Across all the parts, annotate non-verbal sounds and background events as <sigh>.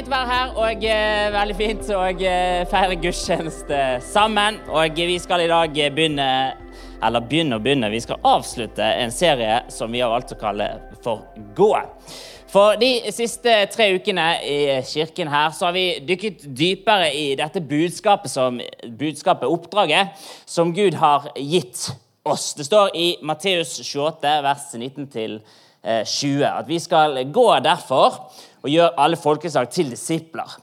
fint å være her, og eh, veldig fint å eh, feire gudstjeneste sammen. Og vi skal i dag begynne Eller begynne og begynne. Vi skal avslutte en serie som vi har valgt å kalle for Gå. For de siste tre ukene i kirken her så har vi dykket dypere i dette budskapet, som, budskapet oppdraget, som Gud har gitt oss. Det står i Matteus 28, vers 19 til 20, at vi skal gå derfor og gjør alle folkeslag til disipler.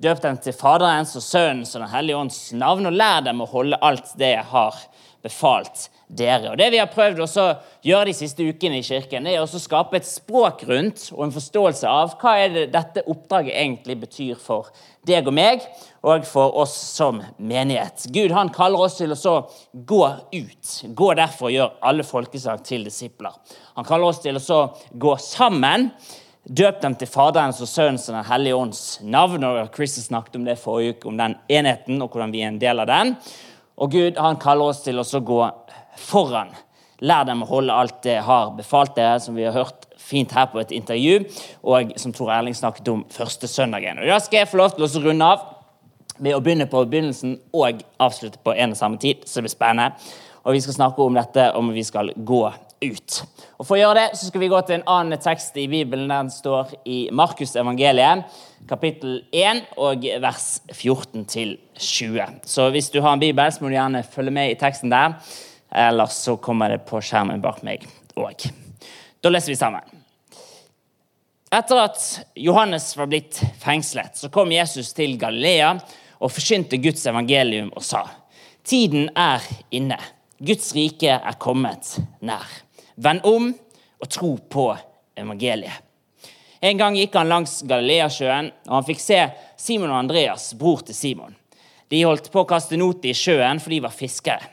Døp dem til Faderens og Sønnens og Den hellige ånds navn, og lær dem å holde alt det jeg har befalt dere. Og Det vi har prøvd å gjøre de siste ukene i kirken, er å skape et språk rundt og en forståelse av hva er det dette oppdraget egentlig betyr for deg og meg, og for oss som menighet. Gud han kaller oss til å gå ut. Gå derfor og gjør alle folkeslag til disipler. Han kaller oss til å gå sammen Døp dem til Faderens og Sønnens og Den hellige ånds navn. og Chris snakket om det forrige uke, om den enheten og hvordan vi er en del av den. Og Gud han kaller oss til å gå foran. Lær dem å holde alt det har befalt dere, som vi har hørt fint her på et intervju, og som Tor Erling snakket om første søndagen. Og Da skal jeg få lov til å runde av med å begynne på begynnelsen og avslutte på en og samme tid. Så det blir spennende. Og vi skal snakke om dette om vi skal gå ut. Og For å gjøre det så skal vi gå til en annen tekst i Bibelen. Den står i Markusevangeliet, kapittel 1, og vers 14-20. Så hvis du har en bibel, så må du gjerne følge med i teksten der. Ellers så kommer det på skjermen bak meg òg. Da leser vi sammen. Etter at Johannes var blitt fengslet, så kom Jesus til Galilea og forsynte Guds evangelium og sa:" Tiden er inne. Guds rike er kommet nær. Vend om og tro på evangeliet. En gang gikk han langs Galileasjøen, og han fikk se Simon og Andreas, bror til Simon. De holdt på å kaste not i sjøen, for de var fiskere.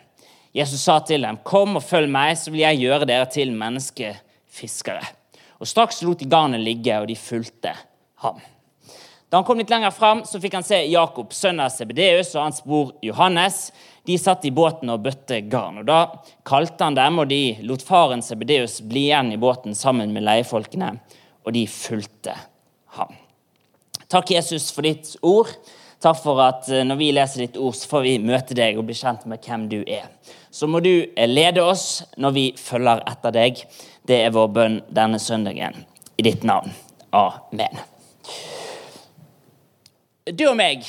Jesus sa til dem, 'Kom og følg meg, så vil jeg gjøre dere til menneskefiskere.' Og Straks lot de garnet ligge, og de fulgte ham. Da han kom litt lenger fram, fikk han se Jakob, sønn av Sebedeus, og hans bror Johannes. De satt i båten og bøtte garn. og Da kalte han dem, og de lot faren Sebedeus bli igjen i båten sammen med leiefolkene, og de fulgte ham. Takk, Jesus, for ditt ord. Takk for at eh, når vi leser ditt ord, så får vi møte deg og bli kjent med hvem du er. Så må du eh, lede oss når vi følger etter deg. Det er vår bønn denne søndagen. I ditt navn. Amen. Du og meg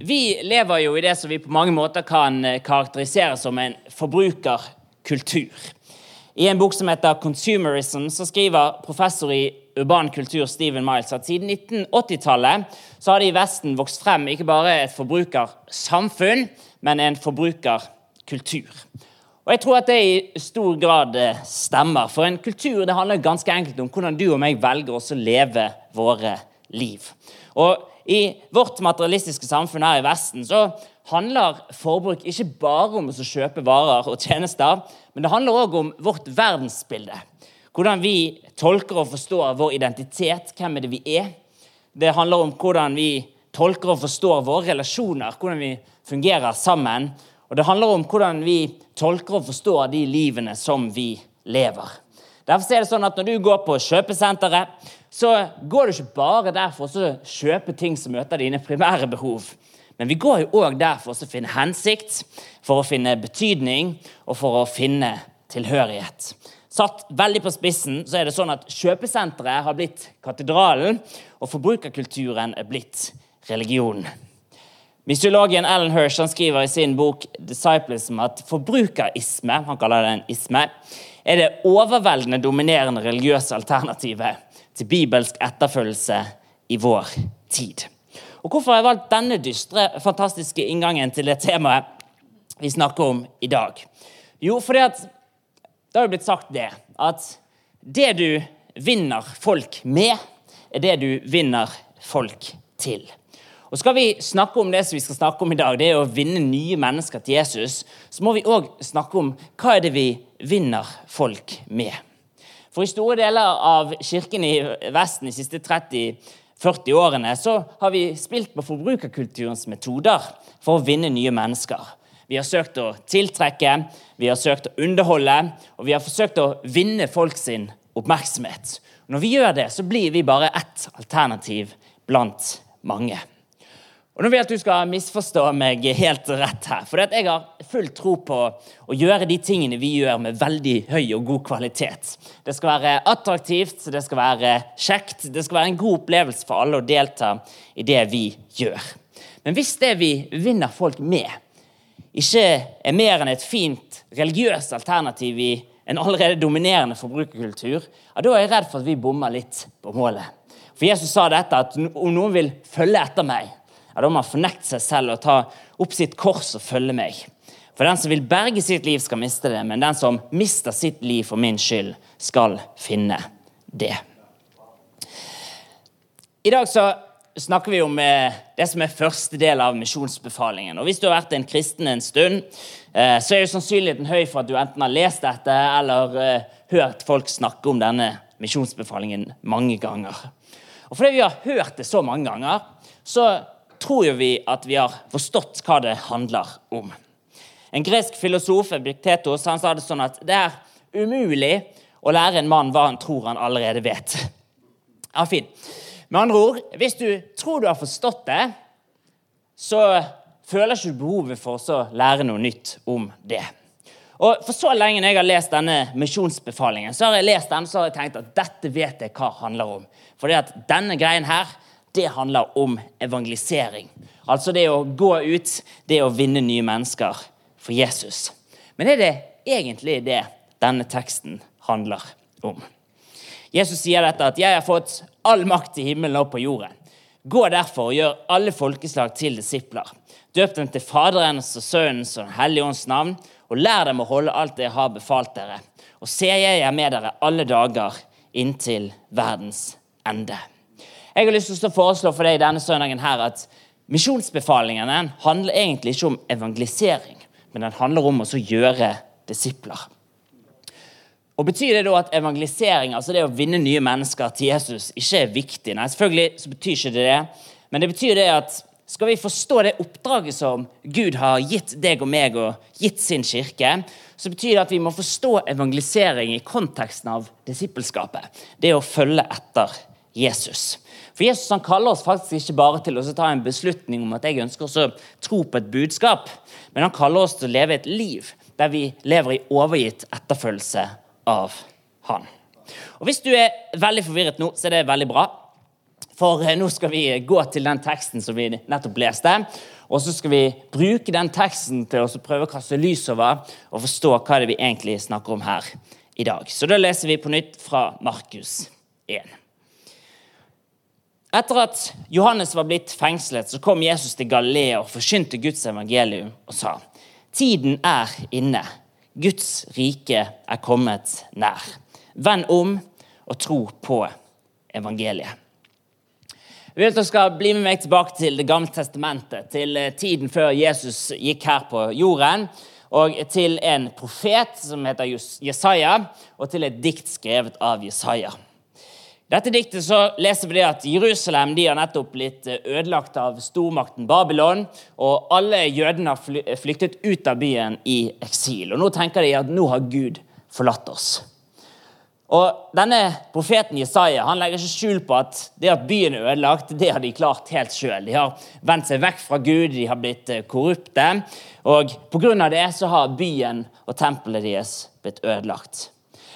vi lever jo i det som vi på mange måter kan eh, karakterisere som en forbrukerkultur. I en bok som heter 'Consumerism', så skriver professor i urban kultur Stephen Miles at siden 1980-tallet så har det i Vesten vokst frem ikke bare et forbrukersamfunn, men en forbrukerkultur. Og Jeg tror at det i stor grad eh, stemmer. For en kultur det handler ganske enkelt om hvordan du og meg velger å leve våre liv. Og i vårt materialistiske samfunn her i Vesten så handler forbruk ikke bare om å kjøpe varer og tjenester, men det handler òg om vårt verdensbilde. Hvordan vi tolker og forstår vår identitet, hvem er det vi er. Det handler om hvordan vi tolker og forstår våre relasjoner, hvordan vi fungerer sammen. Og det handler om hvordan vi tolker og forstår de livene som vi lever. Derfor er det sånn at Når du går på kjøpesenteret, så går du ikke bare der for å kjøpe ting som møter dine primære behov. Men vi går jo òg der for å finne hensikt, for å finne betydning og for å finne tilhørighet. Satt veldig på spissen så er det sånn at kjøpesenteret har blitt katedralen, og forbrukerkulturen er blitt religionen. Mysiologen Alan Hirsch skriver i sin bok 'Disciplism' at forbrukerisme han kaller det en isme, er det overveldende dominerende religiøse alternativet til bibelsk etterfølgelse i vår tid. Og Hvorfor har jeg valgt denne dystre, fantastiske inngangen til det temaet vi snakker om i dag? Jo, fordi at det har jo blitt sagt det at det du vinner folk med, er det du vinner folk til. Og Skal vi snakke om det som vi skal snakke om i dag, det er å vinne nye mennesker til Jesus, så må vi òg snakke om hva er det vi vinner folk med. For i store deler av kirken i Vesten de siste 30-40 årene så har vi spilt på forbrukerkulturens metoder for å vinne nye mennesker. Vi har søkt å tiltrekke, vi har søkt å underholde, og vi har forsøkt å vinne folk sin oppmerksomhet. Når vi gjør det, så blir vi bare ett alternativ blant mange. Og nå vil jeg at du skal misforstå meg helt rett her. For jeg har full tro på å gjøre de tingene vi gjør, med veldig høy og god kvalitet. Det skal være attraktivt, det skal være kjekt, det skal være en god opplevelse for alle å delta i det vi gjør. Men hvis det vi vinner folk med, ikke er mer enn et fint religiøst alternativ i en allerede dominerende forbrukerkultur, ja, da er jeg redd for at vi bommer litt på målet. For Jesus sa dette, at om noen vil følge etter meg, ja, da må han fornekte seg selv og ta opp sitt kors og følge meg. For den som vil berge sitt liv, skal miste det, men den som mister sitt liv for min skyld, skal finne det. I dag så snakker vi om eh, det som er første del av misjonsbefalingen. Og Hvis du har vært en kristen en stund, eh, så er jo sannsynligheten høy for at du enten har lest dette eller eh, hørt folk snakke om denne misjonsbefalingen mange ganger. Og Fordi vi har hørt det så mange ganger, så tror jo vi at vi har forstått hva det handler om. En gresk filosof Epiktetos, han sa det sånn at det er umulig å lære en mann hva han tror han allerede vet. <laughs> Ja, fin. Med andre ord, hvis du tror du har forstått det, så føler ikke du behovet for å lære noe nytt om det. Og For så lenge jeg har lest denne misjonsbefalingen, så har jeg lest den, så har jeg tenkt at dette vet jeg hva handler om. Fordi at denne greien her det handler om evangelisering. Altså det å gå ut, det å vinne nye mennesker for Jesus. Men er det egentlig det denne teksten handler om? Jesus sier dette at 'jeg har fått all makt i himmelen og på jorden'. Gå derfor og gjør alle folkeslag til disipler. Døp dem til Faderens og Sønnens og Den hellige ånds navn, og lær dem å holde alt det jeg har befalt dere. Og se, jeg er med dere alle dager inntil verdens ende. Jeg har lyst til å foreslå for deg denne søndagen her at misjonsbefalingen handler egentlig ikke om evangelisering, men den handler om å gjøre disipler. Og Betyr det da at evangelisering, altså det å vinne nye mennesker til Jesus, ikke er viktig? Nei, selvfølgelig så betyr ikke det det. Men det betyr det at skal vi forstå det oppdraget som Gud har gitt deg og meg og gitt sin kirke, så betyr det at vi må forstå evangelisering i konteksten av disippelskapet. Det å følge etter Jesus. For Jesus han kaller oss faktisk ikke bare til å ta en beslutning om at jeg ønsker å tro på et budskap, men han kaller oss til å leve et liv der vi lever i overgitt etterfølgelse av han. Og Hvis du er veldig forvirret nå, så er det veldig bra. For eh, nå skal vi gå til den teksten som vi nettopp leste. Og så skal vi bruke den teksten til å prøve å kaste lys over og forstå hva det er vi egentlig snakker om her i dag. Så da leser vi på nytt fra Markus 1. Etter at Johannes var blitt fengslet, så kom Jesus til Galilea og forkynte Guds evangelium og sa Tiden er inne. Guds rike er kommet nær. Vend om og tro på evangeliet. Jeg vil at dere skal bli med meg tilbake til Det gamle testamentet, til eh, tiden før Jesus gikk her på jorden, og til en profet som heter Jesaja, og til et dikt skrevet av Jesaja dette diktet så leser vi det at Jerusalem de har nettopp blitt eh, ødelagt av stormakten Babylon. Og alle jødene har flyktet ut av byen i eksil. Og Nå tenker de at nå har Gud forlatt oss. Og denne Profeten Jesaja han legger ikke skjul på at det at byen er ødelagt, det har de klart helt sjøl. De har vendt seg vekk fra Gud, de har blitt eh, korrupte. Og pga. det så har byen og tempelet deres blitt ødelagt.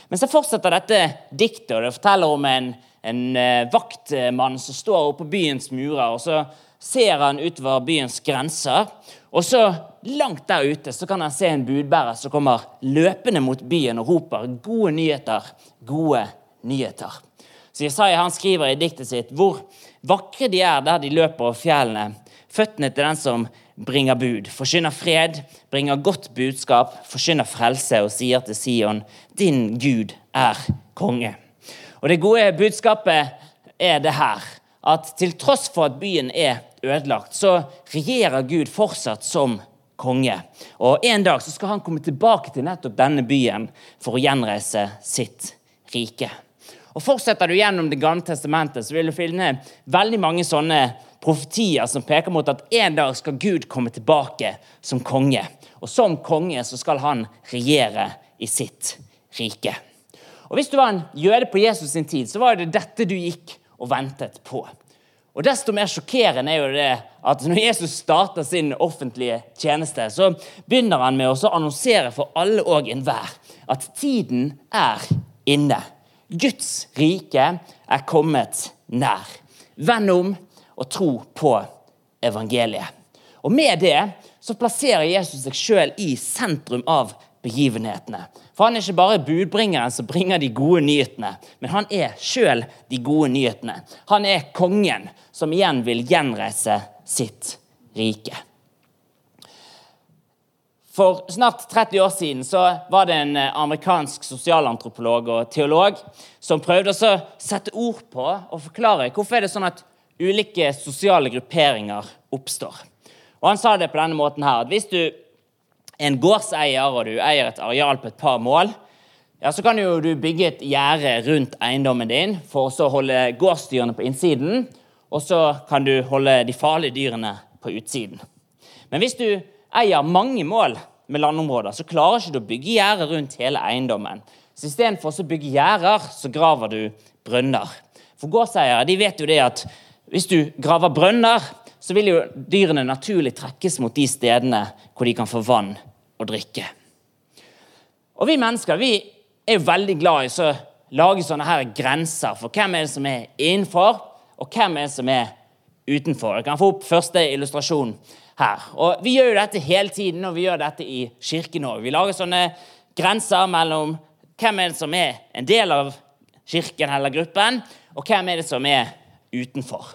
Men så fortsetter dette diktet, og det forteller om en, en uh, vaktmann som står oppe på byens murer. og Så ser han utover byens grenser, og så langt der ute så kan han se en budbærer som kommer løpende mot byen og roper 'gode nyheter, gode nyheter'. Så Jesaja han skriver i diktet sitt hvor vakre de er der de løper over fjellene. Føttene til den som bringer bud, forkynner fred, bringer godt budskap, forkynner frelse og sier til Sion, din Gud er konge. Og Det gode budskapet er det her, at til tross for at byen er ødelagt, så regjerer Gud fortsatt som konge. Og En dag så skal han komme tilbake til nettopp denne byen for å gjenreise sitt rike. Og Fortsetter du gjennom Det gamle testamentet, så vil du finne veldig mange sånne profetier som peker mot at en dag skal Gud komme tilbake som konge. Og som konge så skal han regjere i sitt rike. Og Hvis du var en jøde på Jesus sin tid, så var det dette du gikk og ventet på. Og Desto mer sjokkerende er jo det at når Jesus starter sin offentlige tjeneste, så begynner han med å annonsere for alle og enhver at tiden er inne. Guds rike er kommet nær. Venn om og tro på evangeliet. Og Med det så plasserer Jesus seg sjøl i sentrum av begivenhetene. For han er ikke bare budbringeren som bringer de gode nyhetene, men han er sjøl de gode nyhetene. Han er kongen som igjen vil gjenreise sitt rike. For snart 30 år siden så var det en amerikansk sosialantropolog og teolog som prøvde å sette ord på og forklare hvorfor er det sånn at ulike sosiale grupperinger oppstår. Og Han sa det på denne måten her, at hvis du er en gårdseier og du eier et areal på et par mål, ja, så kan jo du bygge et gjerde rundt eiendommen din for å holde gårdsdyrene på innsiden, og så kan du holde de farlige dyrene på utsiden. Men hvis du eier mange mål med landområder, så klarer ikke du å bygge gjerde rundt hele eiendommen. Så Istedenfor å bygge gjerder, så graver du brønner. For gårdseiere vet jo det at hvis du graver brønner, så vil jo dyrene naturlig trekkes mot de stedene hvor de kan få vann og drikke. Og Vi mennesker vi er veldig glad i å lage sånne her grenser for hvem er det som er innenfor, og hvem er det som er utenfor. Jeg kan få opp første illustrasjon her. Og Vi gjør jo dette hele tiden og vi gjør dette i kirken òg. Vi lager sånne grenser mellom hvem er det som er en del av kirken eller gruppen, og hvem er det som er utenfor.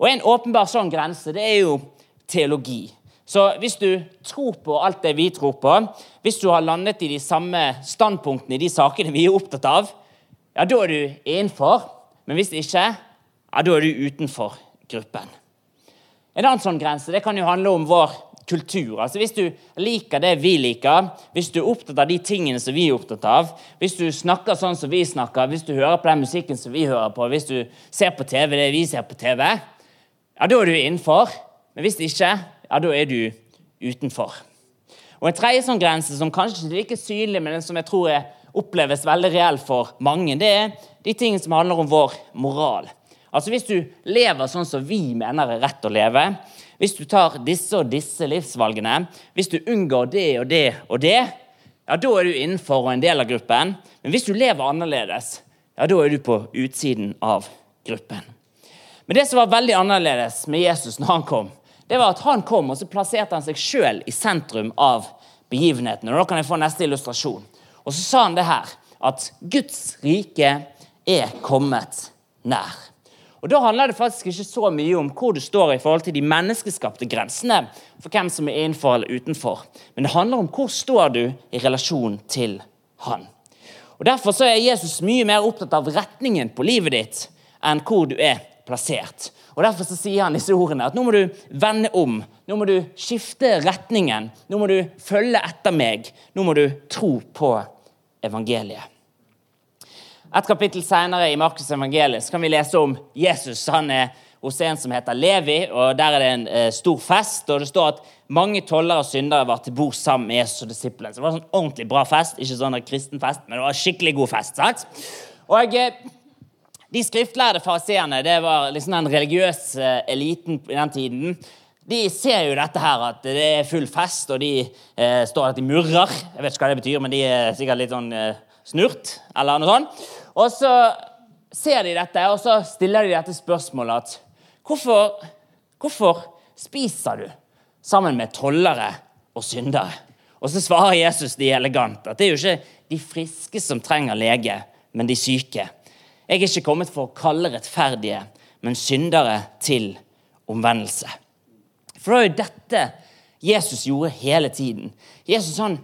Og En åpenbar sånn grense det er jo teologi. Så hvis du tror på alt det vi tror på, hvis du har landet i de samme standpunktene i de sakene vi er opptatt av, ja, da er du innenfor. Men hvis ikke, ja, da er du utenfor gruppen. En annen sånn grense det kan jo handle om vår kultur. Altså Hvis du liker det vi liker, hvis du er opptatt av de tingene som vi er opptatt av, hvis du snakker sånn som vi snakker, hvis du hører på den musikken som vi hører på, hvis du ser på TV det vi ser på TV, ja, da er du innenfor. Men hvis ikke, ja, da er du utenfor. Og En tredje sånn grense, som kanskje ikke er like synlig, men som jeg tror er, oppleves veldig reell for mange, det er de tingene som handler om vår moral. Altså Hvis du lever sånn som vi mener er rett å leve, hvis du tar disse og disse livsvalgene, hvis du unngår det og det og det, ja, da er du innenfor og en del av gruppen. Men hvis du lever annerledes, ja, da er du på utsiden av gruppen. Men det som var veldig annerledes med Jesus når han kom, det var at han kom og så plasserte han seg sjøl i sentrum av begivenheten. Og Da kan jeg få neste illustrasjon. Og så sa han det her, at Guds rike er kommet nær. Og Da handler det faktisk ikke så mye om hvor du står i forhold til de menneskeskapte grensene for hvem som er innenfor eller utenfor, men det handler om hvor står du i relasjon til Han. Og Derfor så er Jesus mye mer opptatt av retningen på livet ditt enn hvor du er plassert. Og Derfor så sier han disse ordene at nå må du vende om. Nå må du skifte retningen. Nå må du følge etter meg. Nå må du tro på evangeliet. Et kapittel senere i Markus' evangeliet kan vi lese om Jesus. Han er hos en som heter Levi, og der er det en eh, stor fest. og Det står at mange tollere og syndere var til bord sammen med Jesus og disiplene. Så det var en sånn ordentlig bra fest. Ikke sånn kristen fest, men det var en skikkelig god fest. sant? Og eh, de skriftlærde fariseerne, det var liksom den religiøse eliten i den tiden. De ser jo dette her, at det er full fest, og de eh, står at de murrer. Jeg vet ikke hva det betyr, men de er sikkert litt sånn eh, snurt, eller noe sånt. Og så ser de dette, og så stiller de dette spørsmålet at hvorfor, hvorfor spiser du sammen med tollere og syndere? Og så svarer Jesus de elegant at det er jo ikke de friske som trenger lege, men de syke. Jeg er ikke kommet for å kalle rettferdige, men syndere til omvendelse. For det var jo dette Jesus gjorde hele tiden. Jesus han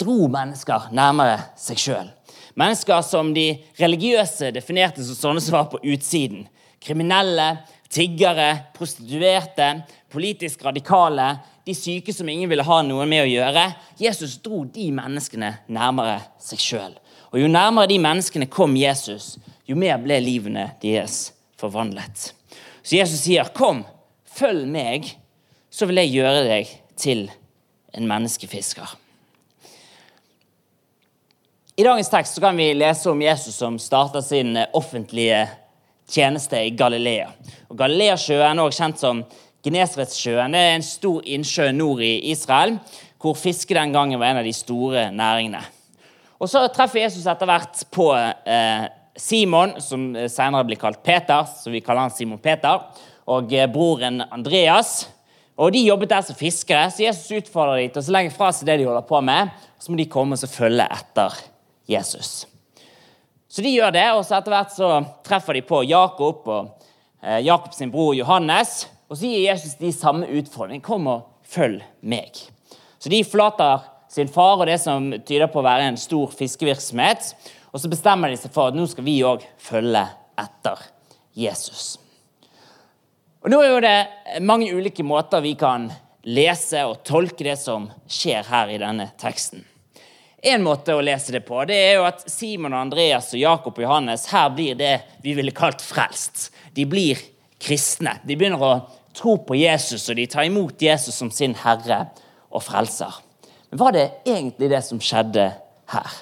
dro mennesker nærmere seg sjøl. Mennesker som de religiøse definerte som sånne som var på utsiden. Kriminelle, tiggere, prostituerte, politisk radikale, de syke som ingen ville ha noe med å gjøre. Jesus dro de menneskene nærmere seg sjøl. Og Jo nærmere de menneskene kom Jesus, jo mer ble livene deres forvandlet. Så Jesus sier, 'Kom, følg meg, så vil jeg gjøre deg til en menneskefisker'. I dagens tekst kan vi lese om Jesus som starta sin offentlige tjeneste i Galilea. Og Galileasjøen, også kjent som Genesaretsjøen, er en stor innsjø nord i Israel, hvor fiske den gangen var en av de store næringene. Og Så treffer Jesus etter hvert på eh, Simon, som senere blir kalt Peter, så vi kaller han Simon Peter, og eh, broren Andreas. Og De jobbet der som fiskere, så Jesus utfordrer dem til å legge fra seg det de holder på med, så må de komme og følge etter Jesus. Så de gjør det, og så etter hvert så treffer de på Jakob og eh, Jakobs bror Johannes. Og så gir Jesus de samme utfordringene, Kom og følg meg. Så de forlater sin far og det som tyder på å være en stor fiskevirksomhet. Og så bestemmer de seg for at nå skal vi òg følge etter Jesus. Og Nå er jo det mange ulike måter vi kan lese og tolke det som skjer her i denne teksten. En måte å lese det på det er jo at Simon og Andreas og Jakob og Johannes her blir det vi ville kalt frelst. De blir kristne. De begynner å tro på Jesus, og de tar imot Jesus som sin herre og frelser. Men var det egentlig det som skjedde her?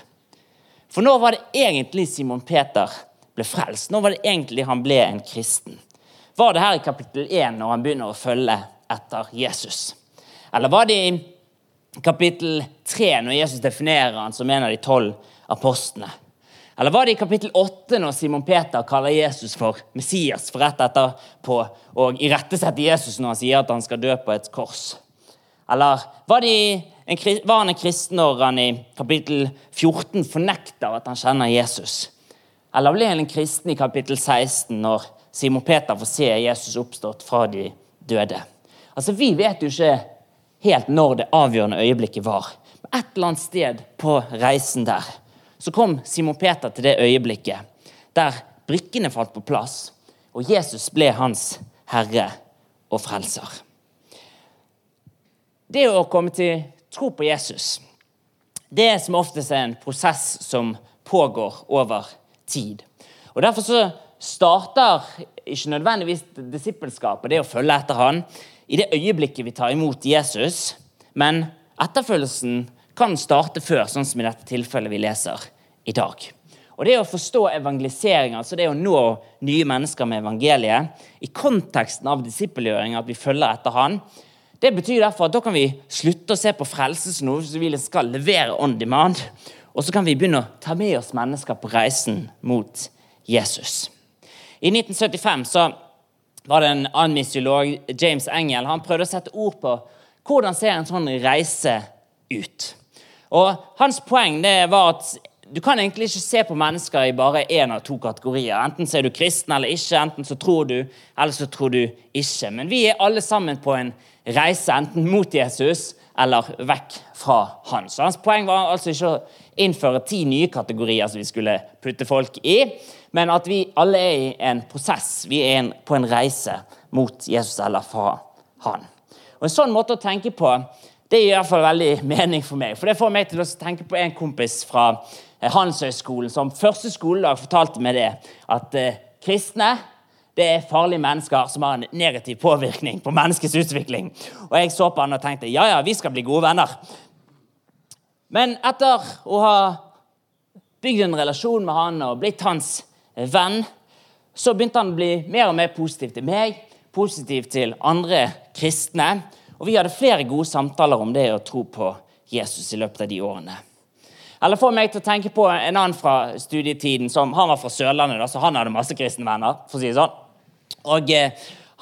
For når var det egentlig Simon Peter ble frelst? Når var det egentlig han ble en kristen? Var det her i kapittel 1 når han begynner å følge etter Jesus? Eller var det i kapittel 3, når Jesus definerer han som en av de tolv apostlene? Eller var det i kapittel 8, når Simon Peter kaller Jesus for Messias, for rett etterpå og irettesetter Jesus når han sier at han skal dø på et kors? Eller var, en, var han en kristen når han i kapittel 14 fornekter at han kjenner Jesus? Eller ble han en kristen i kapittel 16 når Simon Peter får se Jesus oppstått fra de døde? Altså, Vi vet jo ikke helt når det avgjørende øyeblikket var. Et eller annet sted på reisen der så kom Simon Peter til det øyeblikket der brikkene falt på plass, og Jesus ble hans herre og frelser. Det å komme til tro på Jesus det er som oftest en prosess som pågår over tid. Og Derfor så starter ikke nødvendigvis disippelskapet, det å følge etter han, i det øyeblikket vi tar imot Jesus. Men etterfølgelsen kan starte før, sånn som i dette tilfellet vi leser i dag. Og Det å forstå evangelisering, altså det å nå nye mennesker med evangeliet, i konteksten av disippelgjøring, at vi følger etter Han, det betyr derfor at da kan vi slutte å se på frelse som noe som vi skal levere on demand, og så kan vi begynne å ta med oss mennesker på reisen mot Jesus. I 1975 så var det en annen misiolog, James Engel, han prøvde å sette ord på hvordan ser en sånn reise ut. Og Hans poeng det var at du kan egentlig ikke se på mennesker i bare én av to kategorier. Enten så er du kristen eller ikke, enten så tror du, eller så tror du ikke. Men vi er alle sammen på en reise enten mot Jesus eller vekk fra han. Så Hans poeng var altså ikke å innføre ti nye kategorier som vi skulle putte folk i men at vi alle er i en prosess. Vi er på en reise mot Jesus eller fra han. Og En sånn måte å tenke på det gir i hvert fall veldig <laughs> mening for meg. For Det får meg til å tenke på en kompis fra eh, Handelshøyskolen som første skoledag fortalte meg det. At eh, kristne det er farlige mennesker som har en negativ påvirkning på menneskets utvikling. Og Jeg så på han og tenkte ja, ja, vi skal bli gode venner. Men etter å ha bygd en relasjon med han og blitt hans venn, så begynte han å bli mer og mer positiv til meg, positiv til andre kristne. Og vi hadde flere gode samtaler om det å tro på Jesus i løpet av de årene. Eller får meg til å tenke på en annen fra studietiden. som Han var fra Sørlandet, da, så han hadde masse kristne venner. for å si det sånn. Og eh,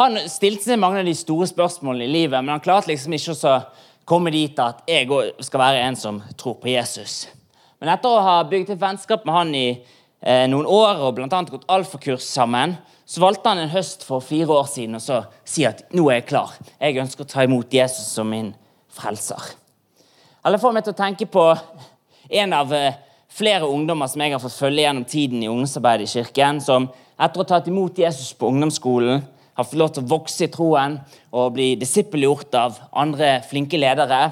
Han stilte seg mange av de store spørsmålene i livet, men han klarte liksom ikke å komme dit at jeg skal være en som tror på Jesus. Men etter å ha bygd et vennskap med han i eh, noen år og bl.a. gått alfakurs sammen, så valgte han en høst for fire år siden og så si at nå er jeg klar. Jeg ønsker å ta imot Jesus som min frelser. Eller får meg til å tenke på en av eh, flere ungdommer som jeg har fått følge gjennom tiden i ungdomsarbeidet i kirken, som etter å ha tatt imot Jesus på ungdomsskolen har fått lov til å vokse i troen og bli disippelgjort av andre flinke ledere.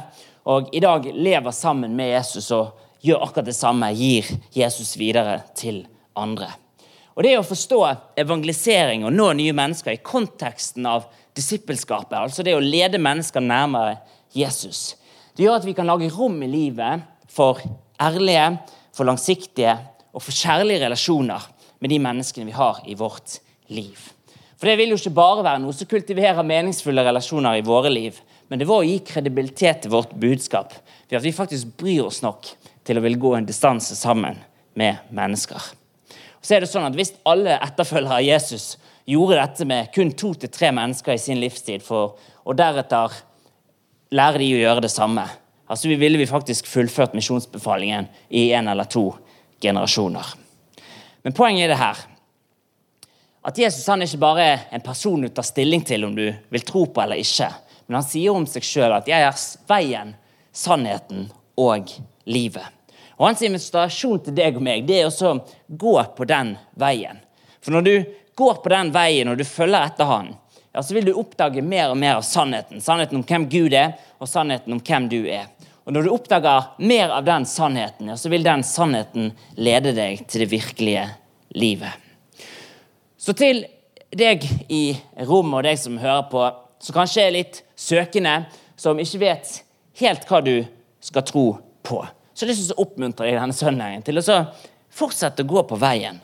Og i dag lever sammen med Jesus og gjør akkurat det samme, gir Jesus videre til andre. Og Det å forstå evangelisering og nå nye mennesker i konteksten av disippelskapet, altså det å lede mennesker nærmere Jesus, det gjør at vi kan lage rom i livet for ærlige, for langsiktige og for kjærlige relasjoner med de menneskene vi har i vårt liv. For det vil jo ikke bare være noe som kultiverer meningsfulle relasjoner i våre liv, men det var å gi kredibilitet til vårt budskap ved at vi faktisk bryr oss nok til å vil gå en distanse sammen med mennesker. Og så er det sånn at Hvis alle etterfølgere av Jesus gjorde dette med kun to til tre mennesker i sin livstid, for, og deretter lærer de å gjøre det samme, altså ville vi faktisk fullført misjonsbefalingen i en eller to generasjoner. Men poenget er det her at Jesus han er ikke bare en person du tar stilling til om du vil tro på eller ikke. Men han sier om seg sjøl at 'jeg er veien, sannheten og livet'. Og Hans invitasjon til deg og meg det er å gå på den veien. For når du går på den veien og du følger etter han, ja, så vil du oppdage mer og mer av sannheten. Sannheten om hvem Gud er, og sannheten om hvem du er. Og Når du oppdager mer av den sannheten, så vil den sannheten lede deg til det virkelige livet. Så til deg i rommet og deg som hører på, som kanskje er litt søkende, som ikke vet helt hva du skal tro på, så har jeg lyst til å oppmuntre deg denne søndagen til å fortsette å gå på veien.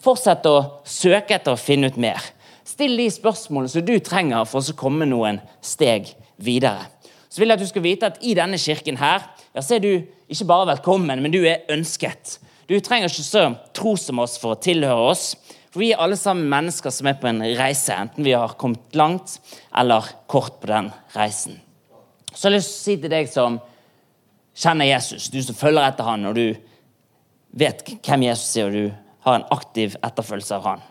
Fortsette å søke etter å finne ut mer. Still de spørsmålene som du trenger for å komme noen steg videre. Så vil jeg at du skal vite at I denne kirken her, ja, så er du ikke bare velkommen, men du er ønsket. Du trenger ikke så tro som oss for å tilhøre oss. For vi er alle sammen mennesker som er på en reise, enten vi har kommet langt eller kort på den reisen. Så jeg har lyst til å si til deg som kjenner Jesus, du som følger etter han, og du vet hvem Jesus er, og du har en aktiv etterfølgelse av han.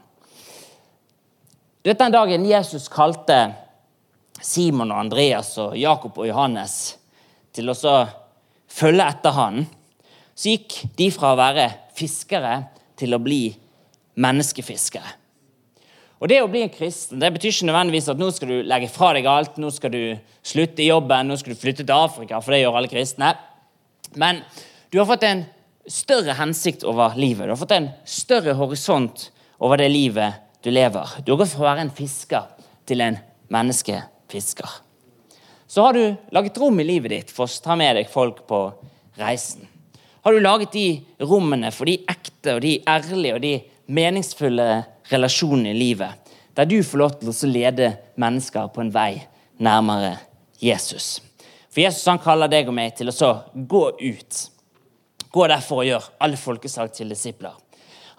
Du vet Den dagen Jesus kalte Simon og Andreas og Jakob og Johannes til å følge etter han, så gikk de fra å være fiskere til å bli menneskefiskere. Og Det å bli en kristen det betyr ikke nødvendigvis at nå skal du legge fra deg alt, nå skal du slutte i jobben, nå skal du flytte til Afrika, for det gjør alle kristne. Men du har fått en større hensikt over livet. Du har fått en større horisont over det livet du lever. Du har gått fra å være en fisker til en menneskefisker. Så har du laget rom i livet ditt for å ta med deg folk på reisen. Har du laget de rommene for de ekte og de ærlige og de meningsfulle relasjonene i livet, der du får lov til å lede mennesker på en vei nærmere Jesus. For Jesus han kaller deg og meg til å så gå ut. Gå derfor og gjør alle folkeslag til disipler.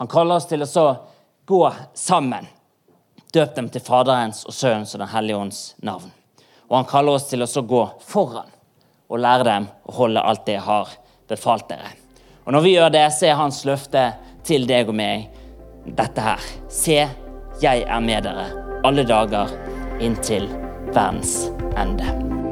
Han kaller oss til å så gå sammen. Døp dem til Faderens og Sønnens og Den hellige ånds navn. Og han kaller oss til å gå foran og lære dem å holde alt det jeg har befalt dere. Og Når vi gjør det, så er hans løfte til deg og meg dette her. Se, jeg er med dere alle dager inntil verdens ende.